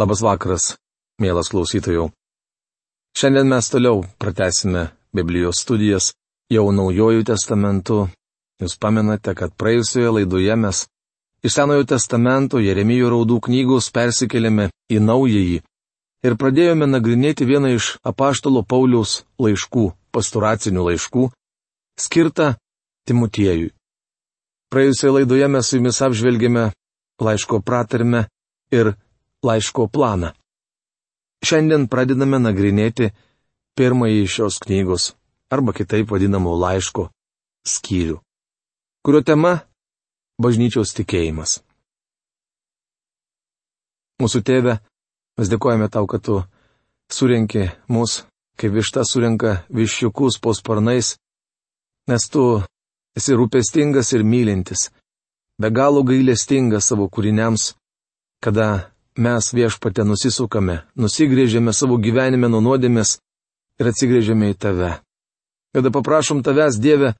Labas vakaras, mielas klausytojų. Šiandien mes toliau pratesime Biblijos studijas jau naujojų testamentu. Jūs pamenate, kad praėjusioje laidoje mes iš Senojo testamento Jeremijo raudų knygos persikėlėme į naująjį ir pradėjome nagrinėti vieną iš apaštalo Pauliaus laiškų, pastoracinių laiškų, skirtą Timotiejui. Praėjusioje laidoje mes su jumis apžvelgėme laiško pratarmę ir laiško planą. Šiandien pradedame nagrinėti pirmąjį šios knygos, arba kitaip vadinamo laiško, skyrių, kurio tema - bažnyčios tikėjimas. Mūsų tėve, mes dėkojame tau, kad tu surinki mus, kaip višta surinka viščiukus po sparnais, nes tu esi rūpestingas ir mylintis, be galo gailestingas savo kūriniams, kada mes viešpate nusisukame, nusigrėžėme savo gyvenime nuo nuodėmės ir atsigrėžėme į tave. Kada paprašom tavęs, Dieve,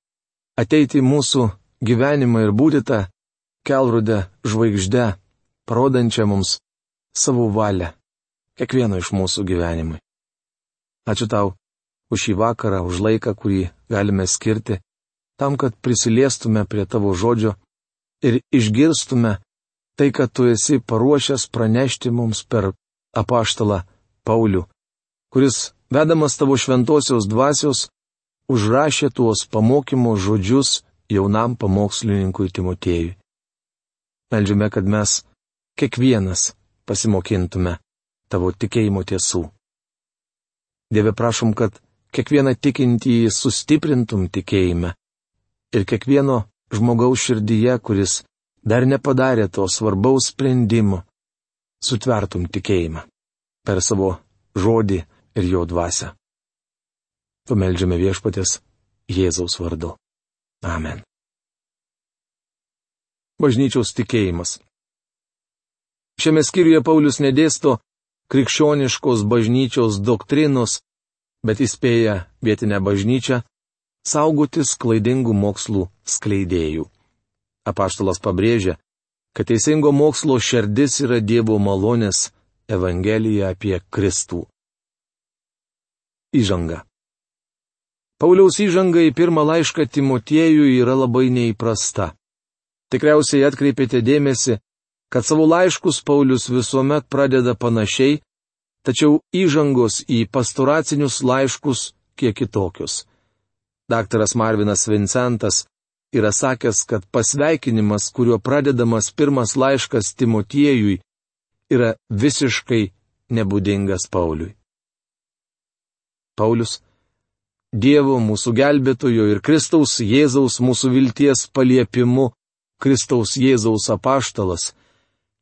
ateiti į mūsų gyvenimą ir būti tą kelrudę žvaigždę, parodančią mums savo valią, kiekvieno iš mūsų gyvenimui. Ačiū tau už šį vakarą, už laiką, kurį galime skirti, tam, kad prisiliestume prie tavo žodžio ir išgirstume tai, kad tu esi paruošęs pranešti mums per apaštalą Paulių, kuris, vedamas tavo šventosios dvasios, užrašė tuos pamokymo žodžius jaunam pamokslininkui Timotėjui. Meldžiame, kad mes kiekvienas pasimokintume tavo tikėjimo tiesų. Dieve prašom, kad kiekvieną tikintįjį sustiprintum tikėjime ir kiekvieno žmogaus širdyje, kuris dar nepadarė to svarbaus sprendimo, sutvertum tikėjimą per savo žodį ir jo dvasę. Pameldžiame viešpatės Jėzaus vardu. Amen. Bažnyčiaus tikėjimas. Šiame skyriuje Paulius nedėsto krikščioniškos bažnyčios doktrinos, bet įspėja vietinę bažnyčią saugotis klaidingų mokslų skleidėjų. Apaštalas pabrėžia, kad teisingo mokslo šerdis yra Dievo malonės Evangelija apie Kristų. Įžanga. Pauliaus įžanga į pirmą laišką Timotiejui yra labai neįprasta. Tikriausiai atkreipėte dėmesį, kad savo laiškus Paulius visuomet pradeda panašiai, tačiau įžangos į pastoracinius laiškus kiek kitokius. Daktaras Marvinas Vincentas yra sakęs, kad pasveikinimas, kuriuo pradedamas pirmas laiškas Timotiejui, yra visiškai nebūdingas Pauliui. Paulius - Dievo mūsų gelbėtojo ir Kristaus Jėzaus mūsų vilties paliepimu, Kristaus Jėzaus apaštalas,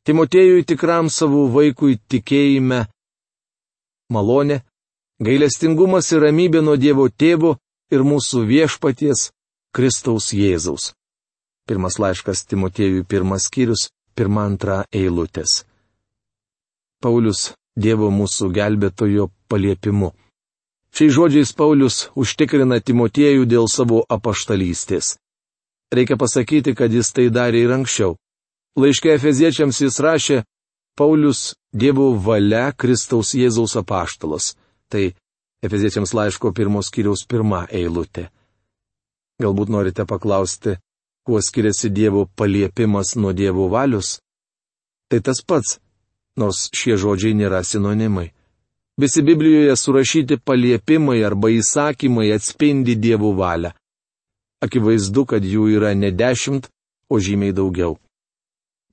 Timotiejui tikram savo vaikui tikėjime malonė, gailestingumas ir ramybė nuo Dievo tėvo ir mūsų viešpaties Kristaus Jėzaus. Pirmas laiškas Timotiejui pirmas skyrius, pirma antra eilutės. Paulius Dievo mūsų gelbėtojo paliepimu. Šiais žodžiais Paulius užtikrina Timotiejų dėl savo apaštalystės. Reikia pasakyti, kad jis tai darė ir anksčiau. Laiške Efeziečiams jis rašė, Paulius Dievo valia Kristaus Jėzaus apaštalas. Tai Efeziečiams laiško pirmos kiriaus pirma eilutė. Galbūt norite paklausti, kuo skiriasi Dievo paliepimas nuo Dievo valius? Tai tas pats, nors šie žodžiai nėra sinonimai. Visi Biblijoje surašyti paliepimai arba įsakymai atspindi Dievo valią. Akivaizdu, kad jų yra ne dešimt, o žymiai daugiau.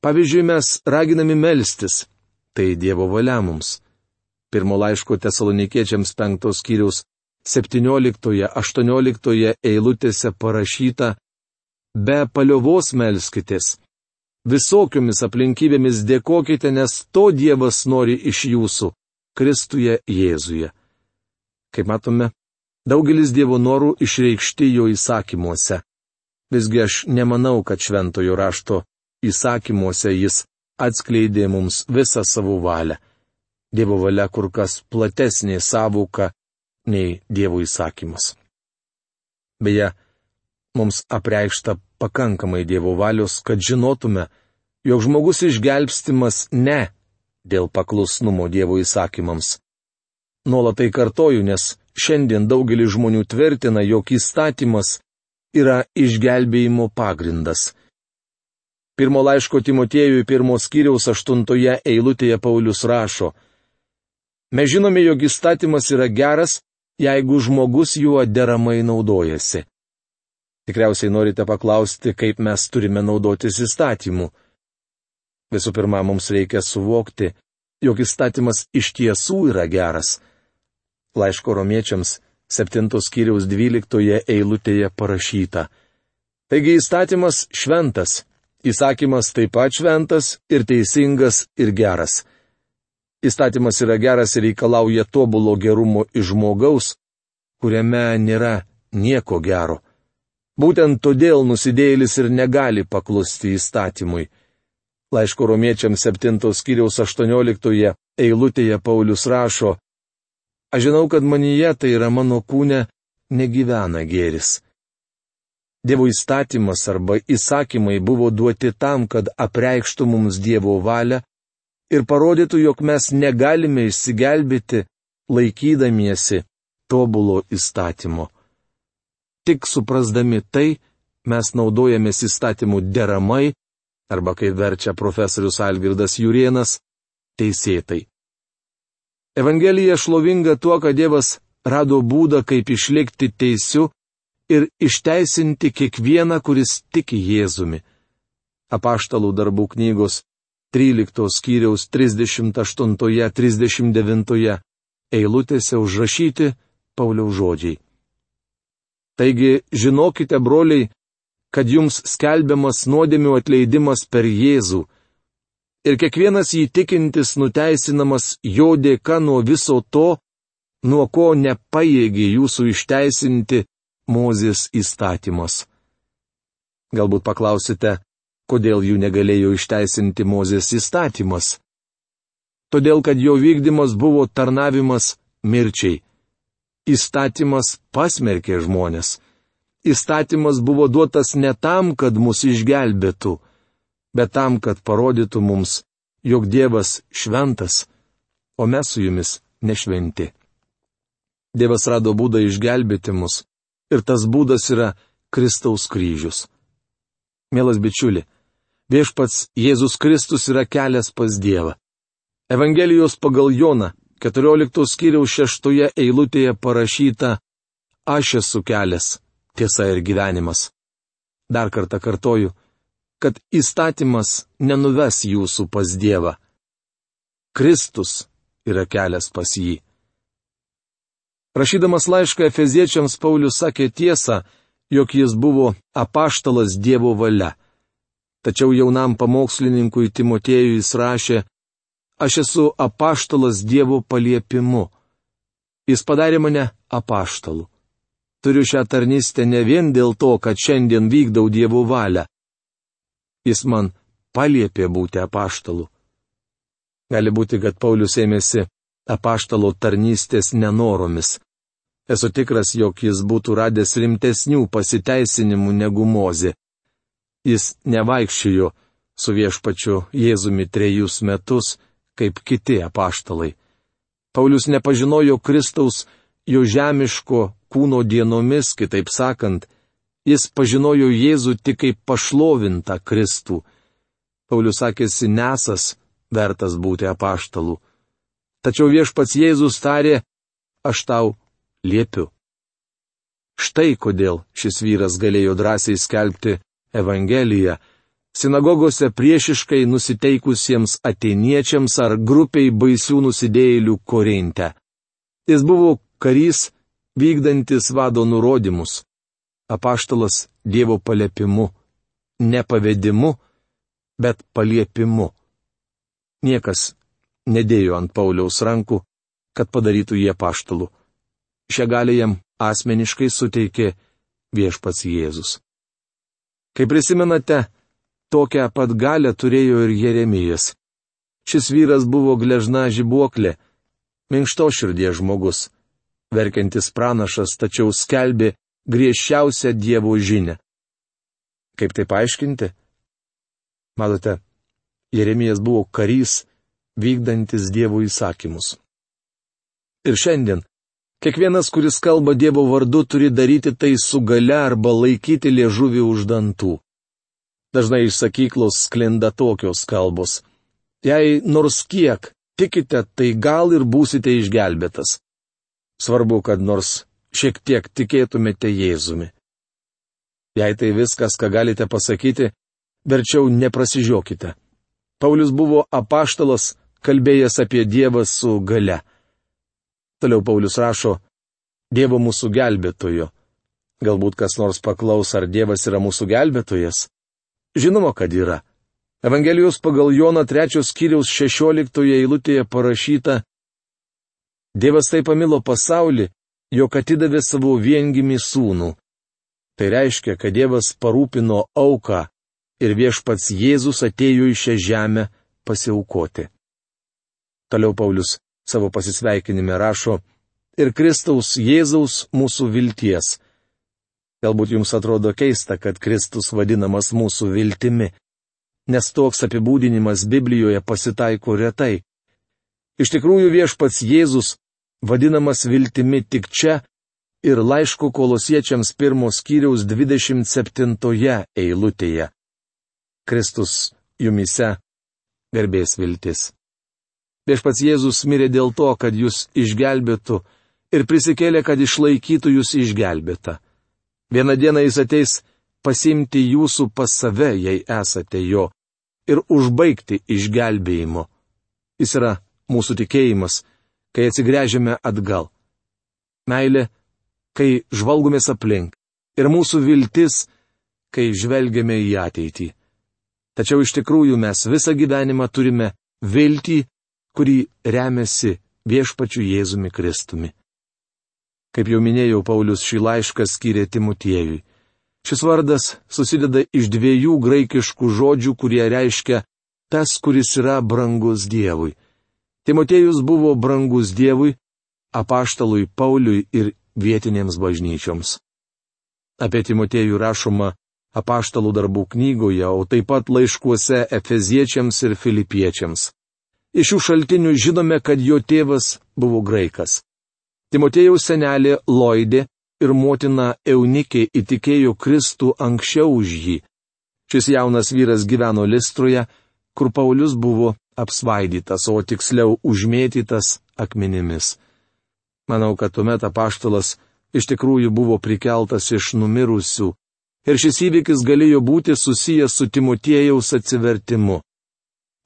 Pavyzdžiui, mes raginami melstis. Tai Dievo valia mums. Pirmo laiško tesalonikiečiams penktos kiriaus 17-18 eilutėse parašyta, be paliovos melskitės. Visokiomis aplinkybėmis dėkokite, nes to Dievas nori iš jūsų - Kristuje Jėzuje. Kaip matome, daugelis Dievo norų išreikšti jo įsakymuose. Visgi aš nemanau, kad šventojo rašto įsakymuose jis atskleidė mums visą savo valią. Dievo valia kur kas platesnė savoka nei Dievo įsakymas. Beje, mums apreikšta pakankamai Dievo valios, kad žinotume, jog žmogus išgelbstimas ne dėl paklusnumo Dievo įsakymams. Nuolatai kartoju, nes šiandien daugelis žmonių tvirtina, jog įstatymas yra išgelbėjimo pagrindas. Pirmo laiško Timotiejui pirmos kiriaus aštuntoje eilutėje Paulius rašo, Mes žinome, jog įstatymas yra geras, jeigu žmogus juo deramai naudojasi. Tikriausiai norite paklausti, kaip mes turime naudotis įstatymu. Visų pirma, mums reikia suvokti, jog įstatymas iš tiesų yra geras. Laiško romiečiams 7 skyriaus 12 eilutėje parašyta. Taigi įstatymas šventas, įsakymas taip pat šventas ir teisingas ir geras. Įstatymas yra geras ir reikalauja tobulo gerumo iš žmogaus, kuriame nėra nieko gero. Būtent todėl nusidėjėlis ir negali paklusti įstatymui. Laiško romiečiams 7 skyriaus 18 eilutėje Paulius rašo, Aš žinau, kad manyje tai yra mano kūne negyvena gėris. Dievo įstatymas arba įsakymai buvo duoti tam, kad apreikštų mums Dievo valią ir parodytų, jog mes negalime išsigelbėti laikydamiesi tobulo įstatymo. Tik suprasdami tai, mes naudojamės įstatymų deramai arba kaip verčia profesorius Algirdas Jurienas, teisėtai. Evangelija šlovinga tuo, kad Dievas rado būdą, kaip išlikti teisiu ir išteisinti kiekvieną, kuris tiki Jėzumi. Apaštalų darbų knygos 13 skyriaus 38-39 eilutėse užrašyti Pauliaus žodžiai. Taigi, žinokite, broliai, kad jums skelbiamas nuodėmių atleidimas per Jėzų. Ir kiekvienas jį tikintis nuteisinamas jo dėka nuo viso to, nuo ko nepaėgė jūsų išteisinti Mozės įstatymas. Galbūt paklausite, kodėl jų negalėjo išteisinti Mozės įstatymas. Todėl, kad jo vykdymas buvo tarnavimas mirčiai. Įstatymas pasmerkė žmonės įstatymas buvo duotas ne tam, kad mus išgelbėtų, bet tam, kad parodytų mums, jog Dievas šventas, o mes su jumis nešventi. Dievas rado būdą išgelbėti mus, ir tas būdas yra Kristaus kryžius. Mielas bičiuli, viešpats Jėzus Kristus yra kelias pas Dievą. Evangelijos pagal Joną 14 skyriaus 6 eilutėje parašyta Aš esu kelias, tiesa ir gyvenimas. Dar kartą kartoju, kad įstatymas nenuves jūsų pas Dievą. Kristus yra kelias pas jį. Rašydamas laišką Efeziečiams Paulius sakė tiesą, jog jis buvo apaštalas Dievo valia. Tačiau jaunam pamokslininkui Timotėjui jis rašė, aš esu apaštalas Dievo paliepimu. Jis padarė mane apaštalu. Turiu šią tarnystę ne vien dėl to, kad šiandien vykdau dievų valią. Jis man paliepė būti apaštalu. Gali būti, kad Paulius ėmėsi apaštalo tarnystės nenoromis. Esu tikras, jog jis būtų radęs rimtesnių pasiteisinimų negu Mozė. Jis nevaikščiojo su viešpačiu Jėzumi trejus metus, kaip kiti apaštalai. Paulius nepažinojo Kristaus jo žemiško kūno dienomis, kitaip sakant, jis pažinojo Jėzų tik kaip pašlovintą Kristų. Paulius sakėsi nesas, vertas būti apaštalu. Tačiau viešpats Jėzus tarė, aš tau liepiu. Štai kodėl šis vyras galėjo drąsiai skelbti Evangeliją sinagogose priešiškai nusiteikusiems ateiniečiams ar grupiai baisių nusidėjėlių Korinte. Jis buvo karys vykdantis vado nurodymus. Apaštalas Dievo paliepimu. Ne pavedimu, bet paliepimu. Niekas nedėjo ant Pauliaus rankų, kad padarytų jie paštalų. Šią galę jam asmeniškai suteikė viešpats Jėzus. Kaip prisimenate, tokią pat galę turėjo ir Jeremijas. Šis vyras buvo gležna žibuoklė, minkšto širdies žmogus verkiantis pranašas, tačiau skelbė griežčiausią Dievo žinę. Kaip tai paaiškinti? Matote, Jeremijas buvo karys, vykdantis Dievo įsakymus. Ir šiandien kiekvienas, kuris kalba Dievo vardu, turi daryti tai su gale arba laikyti liežuvį už dantų. Dažnai iš sakyklos sklinda tokios kalbos. Jei nors kiek tikite, tai gal ir būsite išgelbėtas. Svarbu, kad nors šiek tiek tikėtumėte Jėzumi. Jei tai viskas, ką galite pasakyti, verčiau neprasižiokite. Paulius buvo apaštalas, kalbėjęs apie Dievą su gale. Toliau Paulius rašo, Dievo mūsų gelbėtojo. Galbūt kas nors paklaus, ar Dievas yra mūsų gelbėtojas? Žinoma, kad yra. Evangelijos pagal Jono 3 skyriaus 16 eilutėje parašyta, Dievas taip pamilo pasaulį, jog atidavė savo viengimį sūnų. Tai reiškia, kad Dievas parūpino auką ir viešpats Jėzus atėjo į šią žemę pasiaukoti. Toliau Paulius savo pasisveikinime rašo, ir Kristaus Jėzaus mūsų vilties. Galbūt jums atrodo keista, kad Kristus vadinamas mūsų viltimi, nes toks apibūdinimas Biblijoje pasitaiko retai. Iš tikrųjų viešpats Jėzus vadinamas viltimi tik čia ir laiško kolosiečiams pirmos kiriaus 27 eilutėje. Kristus jumise garbės viltis. Viešpats Jėzus mirė dėl to, kad jūs išgelbėtų ir prisikėlė, kad išlaikytų jūs išgelbėtą. Vieną dieną jis ateis pasimti jūsų pas save, jei esate jo, ir užbaigti išgelbėjimo. Jis yra mūsų tikėjimas, kai atsigręžiame atgal. Meilė, kai žvalgomės aplink. Ir mūsų viltis, kai žvelgiame į ateitį. Tačiau iš tikrųjų mes visą gyvenimą turime viltį kurį remiasi viešpačiu Jėzumi Kristumi. Kaip jau minėjau, Paulius šį laišką skyrė Timotiejui. Šis vardas susideda iš dviejų graikiškų žodžių, kurie reiškia tas, kuris yra brangus Dievui. Timotiejus buvo brangus Dievui, apaštalui Pauliui ir vietinėms bažnyčioms. Apie Timotiejų rašoma apaštalų darbų knygoje, o taip pat laiškuose Efeziečiams ir Filipiečiams. Iš šių šaltinių žinome, kad jo tėvas buvo graikas. Timotėjaus senelė Loidė ir motina Eunikė įtikėjo Kristų anksčiau už jį. Šis jaunas vyras gyveno Listroje, kur Paulius buvo apsvaidytas, o tiksliau užmėtytas akmenimis. Manau, kad tuomet apaštalas iš tikrųjų buvo prikeltas iš numirusių, ir šis įvykis galėjo būti susijęs su Timotėjaus atsivertimu.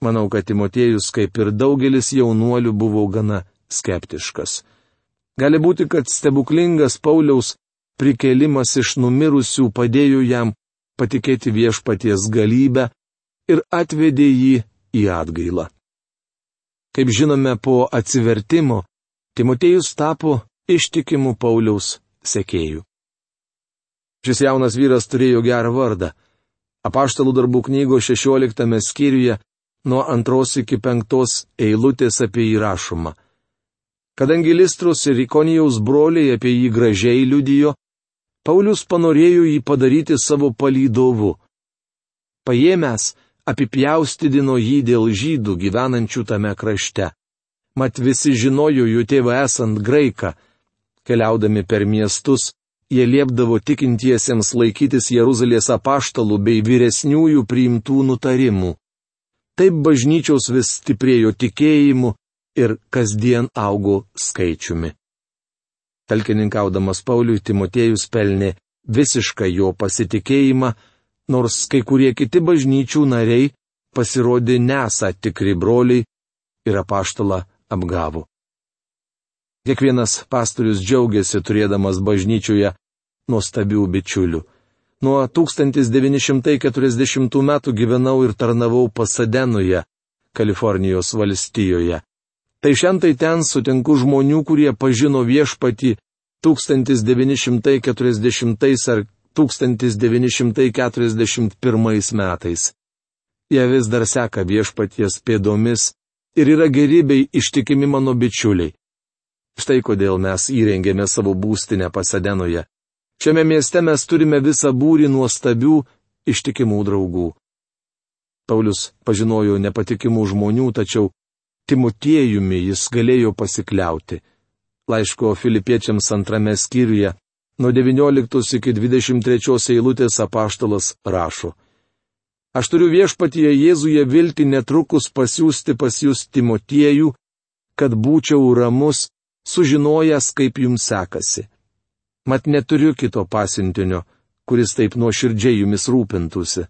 Manau, kad Timotiejus, kaip ir daugelis jaunuolių, buvo gana skeptiškas. Gali būti, kad stebuklingas Pauliaus prikelimas iš numirusių padėjo jam patikėti viešpaties galybę ir atvedė jį į atgailą. Kaip žinome, po atsivertimo Timotejus tapo ištikimu Pauliaus sekėjų. Šis jaunas vyras turėjo gerą vardą. Apaštalų darbų knygos 16 skyriuje nuo antros iki penktos eilutės apie jį rašoma. Kadangi Listros ir Ikonijaus broliai apie jį gražiai liudijo, Paulius panorėjo jį padaryti savo palydovu. Paėmęs, apipjaustydino jį dėl žydų gyvenančių tame krašte. Mat visi žinojo jų tėvą esant graiką. Keliaudami per miestus, jie liepdavo tikintiesiems laikytis Jeruzalės apaštalų bei vyresniųjų priimtų nutarimų. Taip bažnyčiaus vis stiprėjo tikėjimu ir kasdien augo skaičiumi. Talkininkaudamas Pauliui Timotėjus pelnė visišką jo pasitikėjimą, nors kai kurie kiti bažnyčių nariai pasirodė nesą tikri broliai ir apaštalą apgavo. Kiekvienas pastorius džiaugiasi turėdamas bažnyčioje nuostabių bičiulių. Nuo 1940 metų gyvenau ir tarnavau Pasadenoje, Kalifornijos valstijoje. Tai šiandien ten sutinku žmonių, kurie pažino viešpatį 1940 ar 1941 metais. Jie vis dar seka viešpaties pėdomis ir yra gerybei ištikimi mano bičiuliai. Štai kodėl mes įrengėme savo būstinę Pasadenoje. Šiame mieste mes turime visą būrį nuostabių, ištikimų draugų. Paulius pažinojo nepatikimų žmonių, tačiau Timotiejumi jis galėjo pasikliauti. Laiško filipiečiams antrame skyriuje nuo 19 iki 23 eilutės apaštalas rašo. Aš turiu viešpatyje Jėzuje vilti netrukus pasiūsti pas jūs Timotiejų, kad būčiau ramus, sužinojęs, kaip jums sekasi. Mat neturiu kito pasintinio, kuris taip nuoširdžiai jumis rūpintųsi.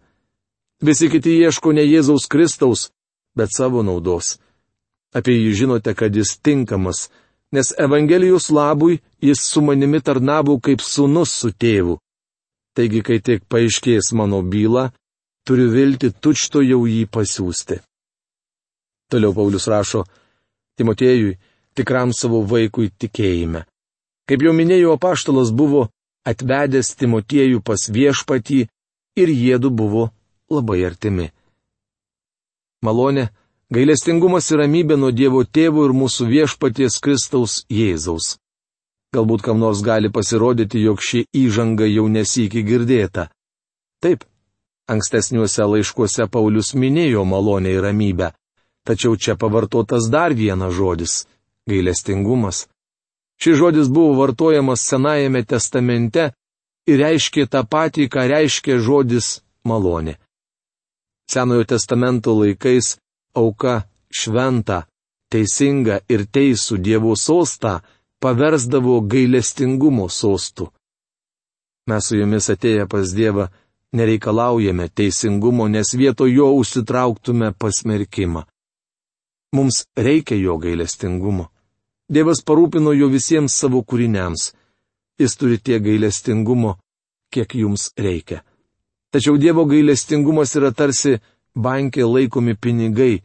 Visi kiti ieško ne Jėzaus Kristaus, bet savo naudos. Apie jį žinote, kad jis tinkamas, nes Evangelijos labui jis su manimi tarnavo kaip sunus su tėvu. Taigi, kai tik paaiškės mano byla, turiu vilti tučto jau jį pasiūsti. Toliau Paulius rašo Timotiejui, tikram savo vaikui tikėjime. Kaip jau minėjau, apaštalas buvo atvedęs Timotiejų pas viešpatį ir jėdu buvo labai artimi. Malonė, gailestingumas ir ramybė nuo Dievo tėvų ir mūsų viešpaties Kristaus Jėzaus. Galbūt kam nors gali pasirodyti, jog ši įžanga jau nesikį girdėta. Taip, ankstesniuose laiškuose Paulius minėjo malonę ir ramybę, tačiau čia pavartotas dar vienas žodis - gailestingumas. Šis žodis buvo vartojamas Senajame testamente ir reiškė tą patį, ką reiškia žodis malonė. Senojo testamento laikais auka šventą, teisingą ir teisų Dievo sostą paversdavo gailestingumo sostų. Mes su jumis atėję pas Dievą nereikalaujame teisingumo, nes vietoj jo užsitrauktume pasmerkimą. Mums reikia jo gailestingumo. Dievas parūpino jo visiems savo kūriniams. Jis turi tiek gailestingumo, kiek jums reikia. Tačiau Dievo gailestingumas yra tarsi bankė laikomi pinigai.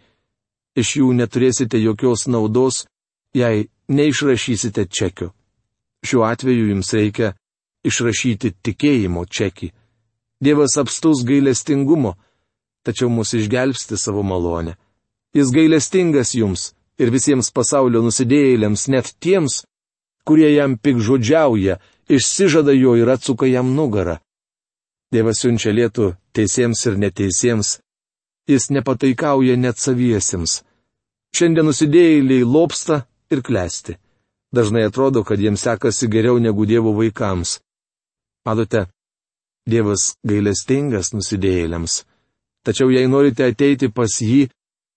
Iš jų neturėsite jokios naudos, jei neišrašysite čekio. Šiuo atveju jums reikia išrašyti tikėjimo čekį. Dievas apstus gailestingumo, tačiau mus išgelbsti savo malonę. Jis gailestingas jums, ir visiems pasaulio nusidėjėliams, net tiems, kurie jam pikžodžiauja, išsižada jo ir atsuka jam nugarą. Dievas siunčia lietų teisiems ir neteisiems, jis nepataikauja net saviesiems. Šiandien nusidėjėliai lopsta ir klesti. Dažnai atrodo, kad jiems sekasi geriau negu Dievo vaikams. Matote, Dievas gailestingas nusidėjėliams. Tačiau jei norite ateiti pas jį,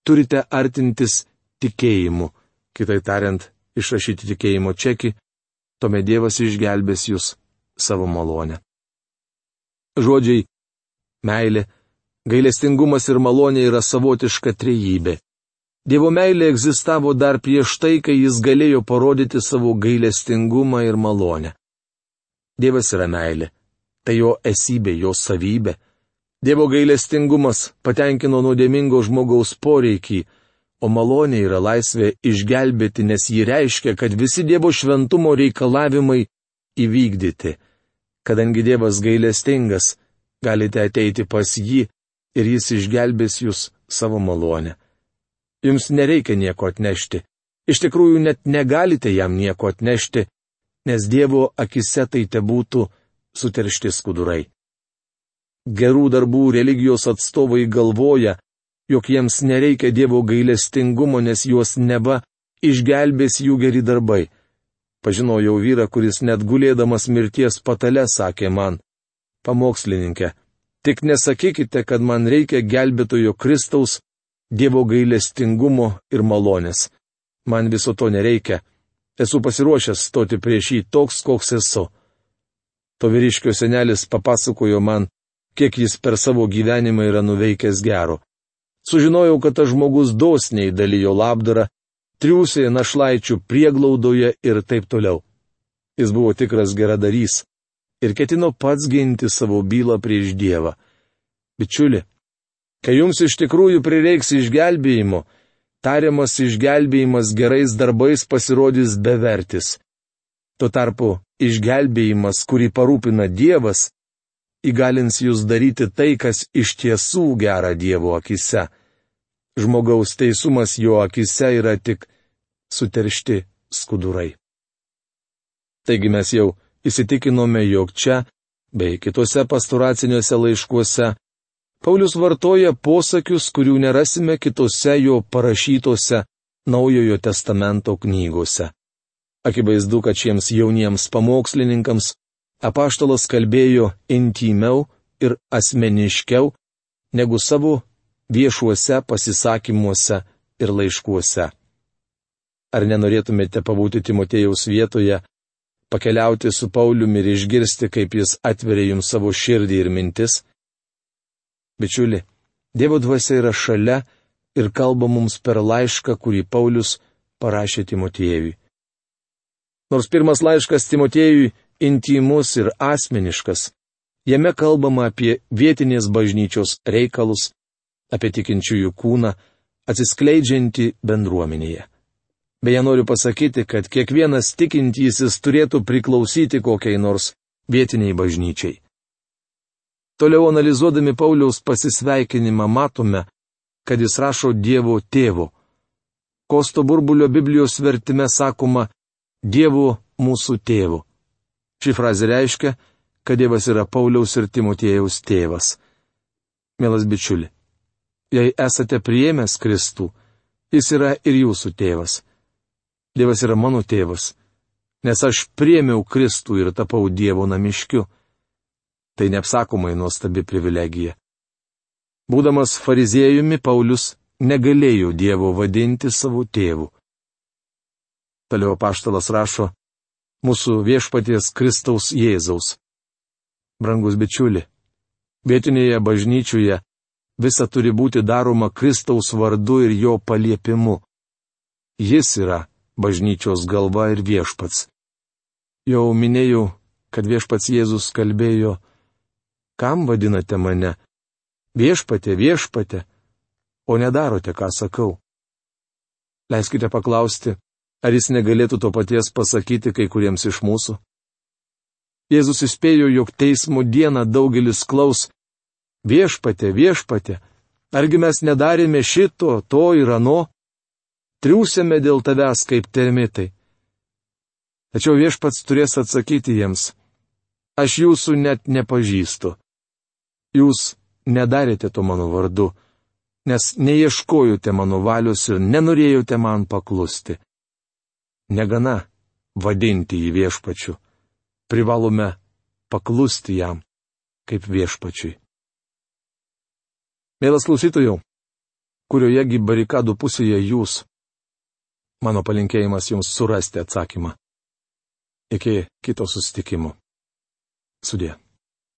turite artintis tikėjimu, kitai tariant, išrašyti tikėjimo čekį, tuomet Dievas išgelbės jūs savo malonę. Žodžiai - meilė, gailestingumas ir malonė yra savotiška trejybė. Dievo meilė egzistavo dar prieš tai, kai jis galėjo parodyti savo gailestingumą ir malonę. Dievas yra meilė. Tai jo esybė, jo savybė. Dievo gailestingumas patenkino nuodėmingo žmogaus poreikį, o malonė yra laisvė išgelbėti, nes ji reiškia, kad visi Dievo šventumo reikalavimai įvykdyti. Kadangi Dievas gailestingas, galite ateiti pas jį ir jis išgelbės jūs savo malonę. Jums nereikia nieko atnešti. Iš tikrųjų net negalite jam nieko atnešti, nes Dievo akise tai te būtų suteršti skudurai. Gerų darbų religijos atstovai galvoja, jog jiems nereikia Dievo gailestingumo, nes juos neba išgelbės jų geri darbai. Pažinojau vyrą, kuris net gulėdamas mirties patale sakė man, pamokslininkė, tik nesakykite, kad man reikia gelbėtojo Kristaus, Dievo gailestingumo ir malonės. Man viso to nereikia. Esu pasiruošęs stoti prieš jį toks, koks esu. To vyriškio senelis papasakojo man, kiek jis per savo gyvenimą yra nuveikęs gero. Sužinojau, kad tas žmogus dosniai dalyjo labdarą, triūsė našlaičių prieglaudoje ir taip toliau. Jis buvo tikras geradarys ir ketino pats ginti savo bylą prieš Dievą. Bičiuli, kai jums iš tikrųjų prireiks išgelbėjimo, tariamas išgelbėjimas gerais darbais pasirodys bevertis. Tuo tarpu išgelbėjimas, kurį parūpina Dievas, įgalins jūs daryti tai, kas iš tiesų gera Dievo akise. Žmogaus teisumas jo akise yra tik suteršti skudurai. Taigi mes jau įsitikinome, jog čia, bei kitose pastoraciniuose laiškuose, Paulius vartoja posakius, kurių nerasime kitose jo parašytose Naujojo testamento knygose. Akivaizdu, kad šiems jauniems pamokslininkams apaštalas kalbėjo intimiau ir asmeniškiau negu savo viešuose pasisakymuose ir laiškuose. Ar nenorėtumėte pabūti Timotėjaus vietoje, pakeliauti su Pauliumi ir išgirsti, kaip jis atveria jums savo širdį ir mintis? Bičiuli, Dievo dvasia yra šalia ir kalba mums per laišką, kurį Paulius parašė Timotėjui. Nors pirmas laiškas Timotėjui intimus ir asmeniškas, jame kalbama apie vietinės bažnyčios reikalus, apie tikinčiųjų kūną, atsiskleidžiantį bendruomenėje. Beje, noriu pasakyti, kad kiekvienas tikintysis turėtų priklausyti kokiai nors vietiniai bažnyčiai. Toliau analizuodami Pauliaus pasisveikinimą matome, kad jis rašo Dievo tėvo. Kosto burbulio Biblijos vertime sakoma Dievo mūsų tėvo. Ši frazė reiškia, kad Dievas yra Pauliaus ir Timotėjaus tėvas. Mielas bičiuli, jei esate priėmęs Kristų, jis yra ir jūsų tėvas. Dievas yra mano tėvas, nes aš priemiau Kristų ir tapau Dievo namiškiu. Tai neapsakomai nuostabi privilegija. Būdamas fariziejumi, Paulius negalėjo Dievo vadinti savo tėvu. Toliau paštalas rašo mūsų viešpaties Kristaus Jėzaus. Brangus bičiuli, vietinėje bažnyčioje visa turi būti daroma Kristaus vardu ir jo paliepimu. Jis yra bažnyčios galva ir viešpats. Jau minėjau, kad viešpats Jėzus kalbėjo, kam vadinate mane? Viešpatė, viešpatė, o nedarote, ką sakau. Leiskite paklausti, ar jis negalėtų to paties pasakyti kai kuriems iš mūsų? Jėzus įspėjo, jog teismo dieną daugelis klaus, viešpatė, viešpatė, argi mes nedarėme šito, to ir ano? triūsėme dėl tavęs kaip termitai. Tačiau viešpats turės atsakyti jiems, aš jūsų net nepažįstu. Jūs nedarėte to mano vardu, nes neieškojote mano valios ir nenorėjote man paklusti. Negana vadinti jį viešpačiu, privalome paklusti jam kaip viešpačiui. Mielas klausytojų, kuriojegi barikadų pusėje jūs? Mano palinkėjimas jums surasti atsakymą. Iki kito susitikimo. Sudė.